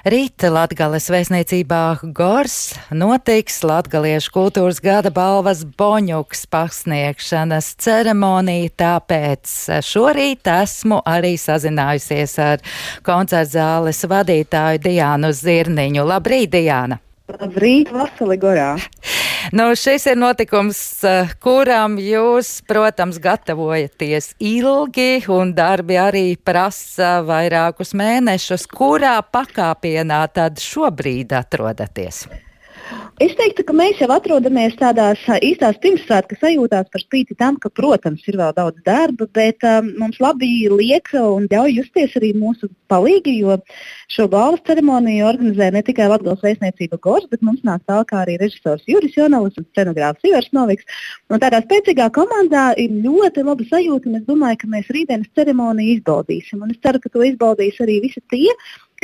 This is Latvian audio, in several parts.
Rīt Latgales vēstniecībā Gors notiks Latgaliešu kultūras gada balvas Boņuks pasniegšanas ceremonija, tāpēc šorīt esmu arī sazinājusies ar koncertzāles vadītāju Diānu Zirniņu. Labrīt, Diāna! Labrīt, Vasili Gorā! Nu, šis ir notikums, eh, kuram jūs, protams, gatavojaties ilgi, un darbi arī prasa vairākus mēnešus. Kurā pakāpienā tad šobrīd atrodaties? Es teiktu, ka mēs jau atrodamies tādās īstās pirmsvētku sajūtās par spīti tam, ka, protams, ir vēl daudz darba, bet um, mums labi liek un ļauj justies arī mūsu palīgi, jo šo balvas ceremoniju organizē ne tikai Latvijas vēstniecība Gors, bet mums nāk tālāk arī režisors Juris Jonalis un scenogrāfs Ivars Noviks. Un tādā spēcīgā komandā ir ļoti laba sajūta, un es domāju, ka mēs rītdienas ceremoniju izbaudīsim. Un es ceru, ka to izbaudīs arī visi tie,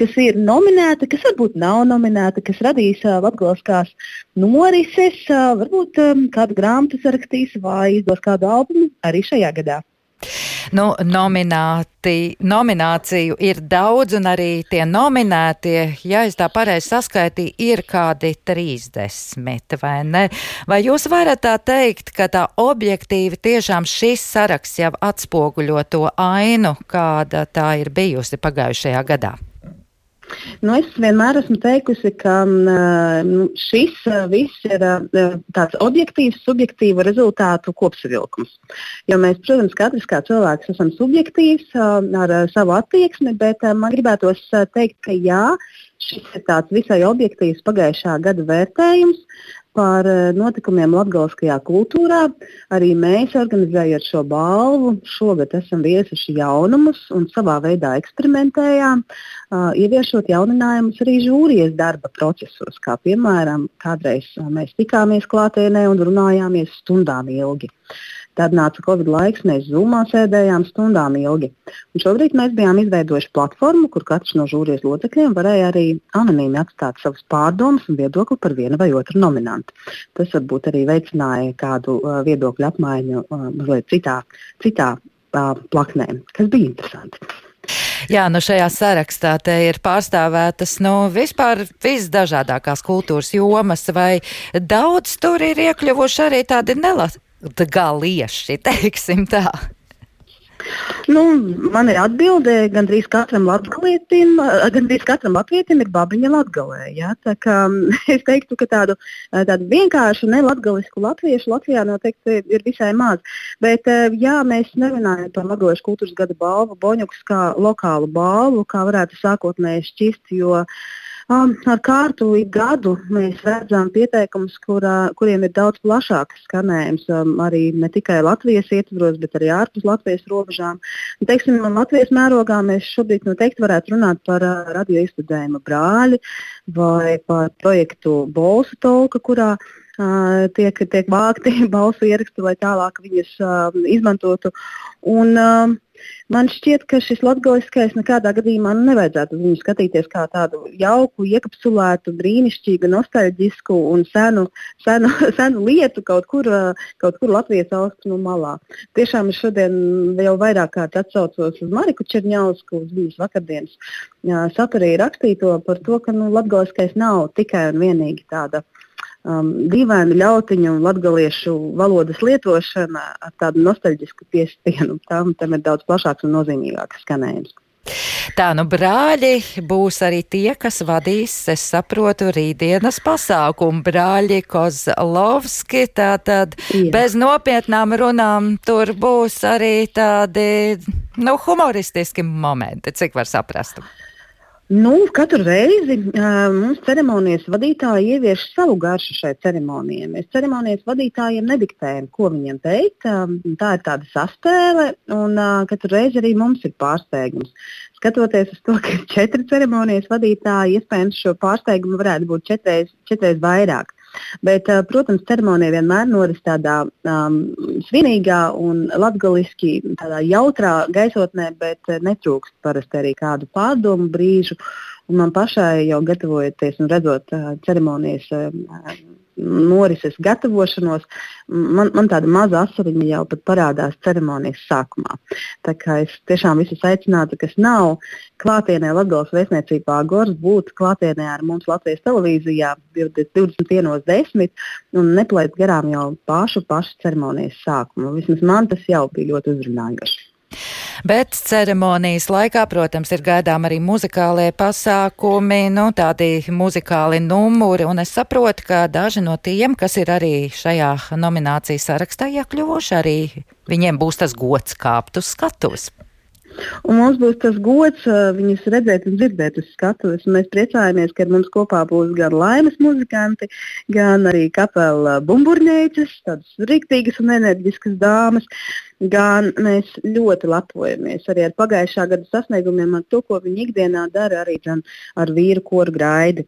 kas ir nominēta, kas varbūt nav nominēta, kas radīs uh, latgaliskās norises, uh, varbūt um, kādu grāmatu sarakstīs vai izdos kādu albumu arī šajā gadā. Nu, nomināti, nomināciju ir daudz, un arī tie nominētie, ja es tā pareizi saskaitīju, ir kādi 30, vai ne? Vai jūs varat tā teikt, ka tā objektīvi tiešām šis saraksts jau atspoguļo to ainu, kāda tā ir bijusi pagājušajā gadā? Nu, es vienmēr esmu teikusi, ka nu, šis viss ir tāds objektīvs, subjektīvu rezultātu kopsavilkums. Jo mēs, protams, katrs kā cilvēks esam subjektīvs ar savu attieksmi, bet man gribētos teikt, ka jā, šis ir tāds visai objektīvs pagājušā gada vērtējums par notikumiem latgaliskajā kultūrā. Arī mēs, organizējot šo balvu, šogad esam viesuši jaunumus un savā veidā eksperimentējām, uh, ieviešot jauninājumus arī žūrijas darba procesos. Kā piemēram, kādreiz mēs tikāmies klātienē un runājāmies stundām ilgi. Tad nāca Covid laiks, mēs zumā sēdējām stundām ilgi. Un šobrīd mēs bijām izveidojuši platformu, kur katrs no žūrijas locekļiem varēja arī anonīmi atstāt savus pārdomas un viedokli par vienu vai otru nominantu. Tas varbūt arī veicināja kādu uh, viedokļu apmaiņu uh, mazliet citā, citā uh, plaknē, kas bija interesanti. Jā, nu šajā sarakstā te ir pārstāvētas nu, vispār visdažādākās kultūras jomas, vai daudz tur ir iekļuvuši arī tādi nelat galieši, teiksim tā? Nu, man ir atbilde, gandrīz katram latgalietim, gandrīz katram latvietim ir babiņa latgalē. Ja? Tā kā, es teiktu, ka tādu, tādu vienkāršu nelatgalisku latviešu Latvijā noteikti ir visai maz. Bet jā, mēs nerunājam par latgaliešu kultūras gada balvu, Boņuks kā lokālu balvu, kā varētu sākotnēji šķist, jo uh, Um, ar kārtu gadu mēs redzam pieteikumus, kuriem ir daudz plašāks skanējums, um, arī ne tikai Latvijas ietvaros, bet arī ārpus Latvijas robežām. Un, teiksim, Latvijas mērogā mēs šobrīd noteikti varētu runāt par uh, radio izstudējumu brāļi vai par projektu Bolsa Tolka, kurā uh, tiek, tiek vākti balsu ieraksti, lai tālāk viņus uh, izmantotu. Un, uh, Man šķiet, ka šis latgaliskais nekādā gadījumā nevajadzētu viņu skatīties kā tādu jauku, iekapsulētu, brīnišķīgu, nostalģisku un senu, senu, senu lietu kaut kur, kaut kur Latvijas austrumu malā. Tiešām es šodien jau vairāk kārt atsaucos uz Mariku Černiausku, uz viņas vakardienas saturī rakstīto par to, ka nu, latgaliskais nav tikai un vienīgi tāda um, dīvaina ļautiņu un latgaliešu valodas lietošana ar tādu nostalģisku piestienu. Tam, tam ir daudz plašāks un nozīmīgāks skanējums. Tā nu brāļi būs arī tie, kas vadīs, es saprotu, rītdienas pasākumu. Brāļi Kozlovski, tātad Jā. bez nopietnām runām tur būs arī tādi, nu, humoristiski momenti, cik var saprast. Nu, katru reizi uh, mums ceremonijas vadītāji ievieš savu garšu šai ceremonijai. Mēs ceremonijas vadītājiem nediktējam, ko viņiem teikt. Uh, tā ir tāda saspēle, un uh, katru reizi arī mums ir pārsteigums. Skatoties uz to, ka ir četri ceremonijas vadītāji, iespējams, šo pārsteigumu varētu būt četreiz, četreiz vairāk. Bet, protams, ceremonija vienmēr noris tādā um, svinīgā un latgaliski tādā jautrā gaisotnē, bet netrūkst parasti arī kādu pārdomu brīžu. Un man pašai jau gatavojoties un redzot uh, ceremonijas uh, norises gatavošanos, man, man tāda maza asariņa jau pat parādās ceremonijas sākumā. Tā kā es tiešām visus aicinātu, kas nav klātienē Latvijas vēstniecībā Gors, būt klātienē ar mums Latvijas televīzijā 21.10 un neplēt garām jau pašu, pašu ceremonijas sākumu. Vismaz man tas jau bija ļoti uzrunājoši. Bet ceremonijas laikā, protams, ir gaidām arī muzikālie pasākumi, nu, tādi muzikāli numuri, un es saprotu, ka daži no tiem, kas ir arī šajā nominācijas sarakstā iekļuvuši, arī viņiem būs tas gods kāpt uz skatuves. Un mums būs tas gods viņus redzēt un dzirdēt uz skatuves. Mēs priecājamies, ka mums kopā būs gan laimes muzikanti, gan arī kapela bumburņēķis, tādas rīktīgas un enerģiskas dāmas. Gan mēs ļoti lepojamies arī ar pagājušā gada sasniegumiem, ar to, ko viņi ikdienā dara arī ar vīru koru graidi.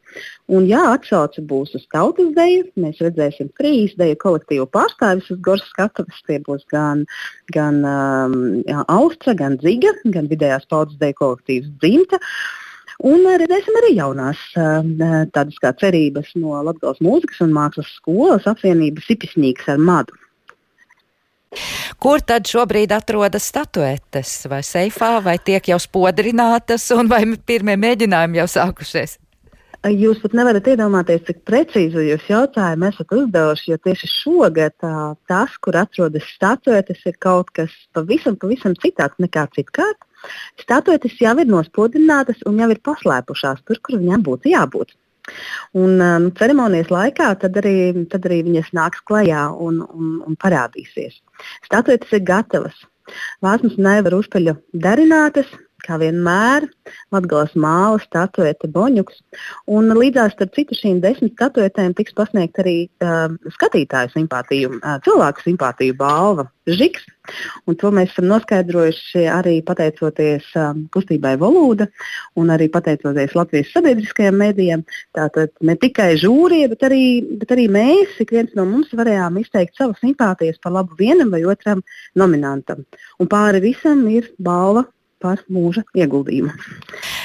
Un, jā, atsauce būs uz tautas deju. Mēs redzēsim trīs deju kolektīvu pārstāvis uz Gorsas skatuves. Tie būs gan, gan um, Austra, gan Ziga, gan vidējās paudzes deju kolektīvs Dzimta. Un redzēsim arī jaunās tādas kā cerības no Latvijas mūzikas un mākslas skolas apvienības Sipisnīgs ar Madu. Kur tad šobrīd atrodas statuetes? Vai seifā, vai tiek jau spodrinātas, un vai pirmie mēģinājumi jau sākušies? Jūs pat nevarat iedomāties, cik precīzi jūs jautājumu esat uzdevuši, jo tieši šogad tā, tas, kur atrodas statuetes, ir kaut kas pavisam, pavisam citāds nekā citkārt. Statuetes jau ir nospodrinātas un jau ir paslēpušās tur, kur viņām būtu jābūt. Un um, ceremonijas laikā tad arī, tad arī viņas nāks klajā un, un, un parādīsies. Statuetes ir gatavas. Vāsmas nevar uzpeļu darinātas, kā vienmēr, Latvijas māla, statuete, boņuks. Un līdzās ar citu šīm desmit statuetēm tiks pasniegta arī uh, skatītāju simpātiju, uh, cilvēku simpātiju balva Žiks. Un to mēs esam noskaidrojuši arī pateicoties um, kustībai Volūda un arī pateicoties Latvijas sabiedriskajiem mēdījiem. Tātad ne tikai žūrija, bet arī, bet arī mēs, ik viens no mums, varējām izteikt savas simpātijas par labu vienam vai otram nominantam. Un pāri visam ir balva par mūža ieguldījumu.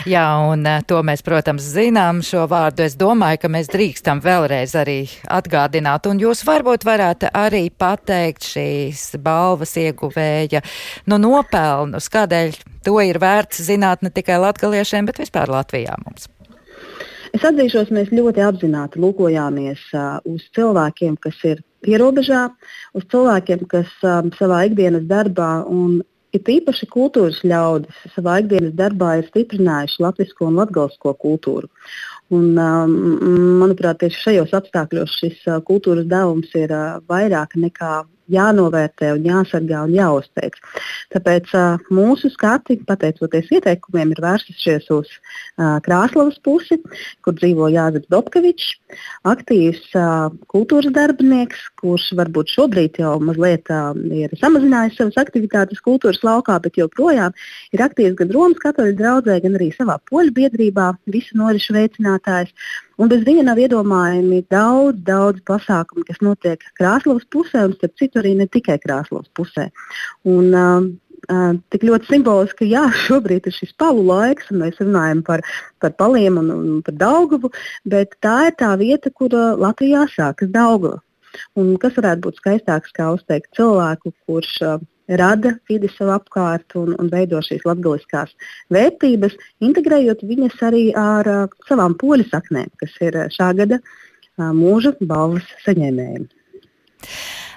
Jā, un eh, to mēs, protams, zinām šo vārdu. Es domāju, ka mēs drīkstam vēlreiz arī atgādināt, un jūs varbūt varētu arī pateikt šīs balvas ieguvēja nu, nopelnus, kādēļ to ir vērts zināt ne tikai latgaliešiem, bet vispār Latvijā mums. Es atzīšos, mēs ļoti apzināti lūkojāmies uh, uz cilvēkiem, kas ir pierobežā, uz cilvēkiem, kas um, savā ikdienas darbā un It īpaši kultūras ļaudis savā ikdienas darbā ir stiprinājuši latviešu un latviešu kultūru. Un, um, manuprāt, tieši šajos apstākļos šis uh, kultūras devums ir uh, vairāk nekā jānovērtē, un jāsargā un jāuzteic. Tāpēc uh, mūsu skati, pateicoties ieteikumiem, ir vērsušies uz uh, Krāslavas pusi, kur dzīvo Jānis Dobkevičs, aktīvs uh, kultūras darbinieks, kurš varbūt šobrīd jau mazliet uh, ir samazinājis savas aktivitātes kultūras laukā, bet joprojām ir aktīvs gan Romas katoļu draugzē, gan arī savā poļu biedrībā, visu norišu veicinātājs. Un bez viņa nav iedomājami daudz, daudz pasākumu, kas notiek Krāslavas pusē, un starp citu arī ne tikai Krāslavas pusē. Un, uh, Uh, tik ļoti simboliski, ka jā, šobrīd ir šis palu laiks, un mēs runājam par, par paliem un, un par Daugavu, bet tā ir tā vieta, kur uh, Latvijā sākas Daugava. Un kas varētu būt skaistāks, kā uzteikt cilvēku, kurš uh, rada vidi sev apkārt un, un veido šīs latgaliskās vērtības, integrējot viņas arī ar uh, savām poļu saknēm, kas ir šā gada uh, mūža balvas saņēmējiem.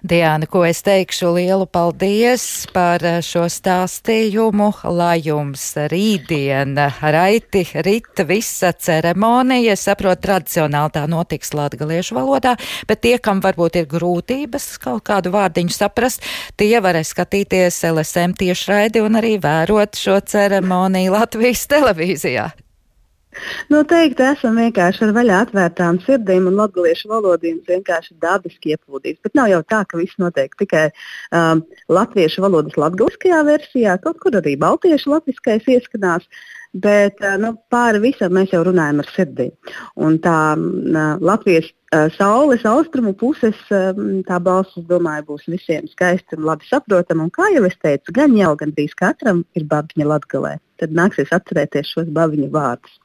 Diana, ko es teikšu lielu paldies par eh, šo stāstījumu, lai jums rītdien raiti rita visa ceremonija. Es saprotu, tradicionāli tā notiks latgaliešu valodā, bet tie, kam varbūt ir grūtības kaut kādu vārdiņu saprast, tie varēs skatīties LSM tiešraidi un arī vērot šo ceremoniju Latvijas televīzijā. Noteikti esam vienkārši ar vaļā atvērtām sirdīm un latviešu valodīm vienkārši dabiski iepūdīts. Bet nav jau tā, ka viss notiek tikai um, latviešu valodas latviskajā versijā, kaut kur arī baltiešu latviskais ieskanās. Bet uh, nu, pāri visam mēs jau runājam ar sirdīm. Un tā uh, Latvijas uh, saules austrumu puses um, tā balss, domāju, būs visiem skaista un labi saprotama. Un kā jau es teicu, gan jau gandrīz katram ir babiņa latgalē. Tad nāksies atcerēties šos babiņu vārdus.